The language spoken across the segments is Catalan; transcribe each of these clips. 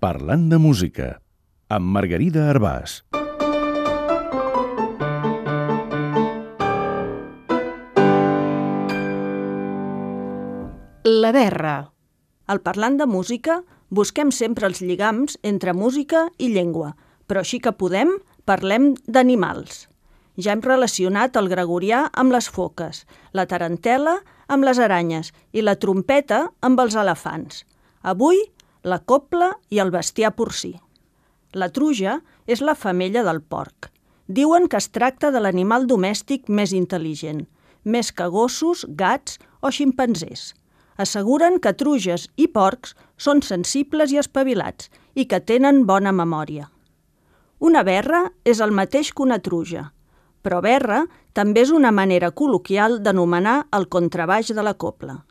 Parlant de música, amb Margarida Arbàs. La berra. Al parlant de música, busquem sempre els lligams entre música i llengua, però així que podem, parlem d'animals. Ja hem relacionat el gregorià amb les foques, la tarantela amb les aranyes i la trompeta amb els elefants. Avui, la copla i el bestiar porcí. La truja és la femella del porc. Diuen que es tracta de l'animal domèstic més intel·ligent, més que gossos, gats o ximpanzés. Asseguren que truges i porcs són sensibles i espavilats i que tenen bona memòria. Una berra és el mateix que una truja, però berra també és una manera col·loquial d'anomenar el contrabaix de la copla.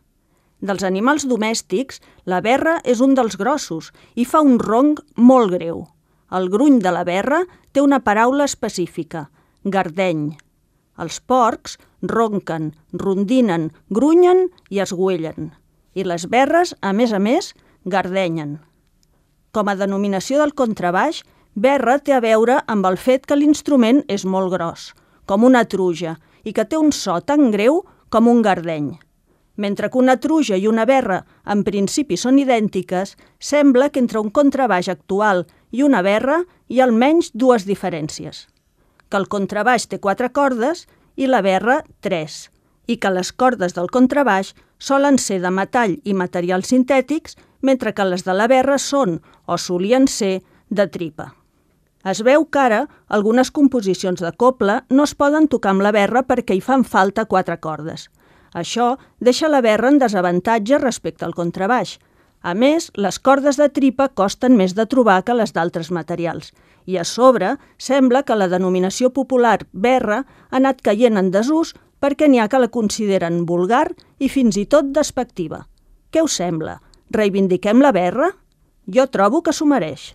Dels animals domèstics, la berra és un dels grossos i fa un ronc molt greu. El gruny de la berra té una paraula específica, gardeny. Els porcs ronquen, rondinen, grunyen i esguellen. I les berres, a més a més, gardenyen. Com a denominació del contrabaix, berra té a veure amb el fet que l'instrument és molt gros, com una truja, i que té un so tan greu com un gardeny. Mentre que una truja i una berra en principi són idèntiques, sembla que entre un contrabaix actual i una berra hi ha almenys dues diferències. Que el contrabaix té quatre cordes i la berra tres, i que les cordes del contrabaix solen ser de metall i materials sintètics, mentre que les de la berra són, o solien ser, de tripa. Es veu que ara algunes composicions de copla no es poden tocar amb la berra perquè hi fan falta quatre cordes. Això deixa la berra en desavantatge respecte al contrabaix. A més, les cordes de tripa costen més de trobar que les d'altres materials. I a sobre, sembla que la denominació popular berra ha anat caient en desús perquè n'hi ha que la consideren vulgar i fins i tot despectiva. Què us sembla? Reivindiquem la berra? Jo trobo que s'ho mereix.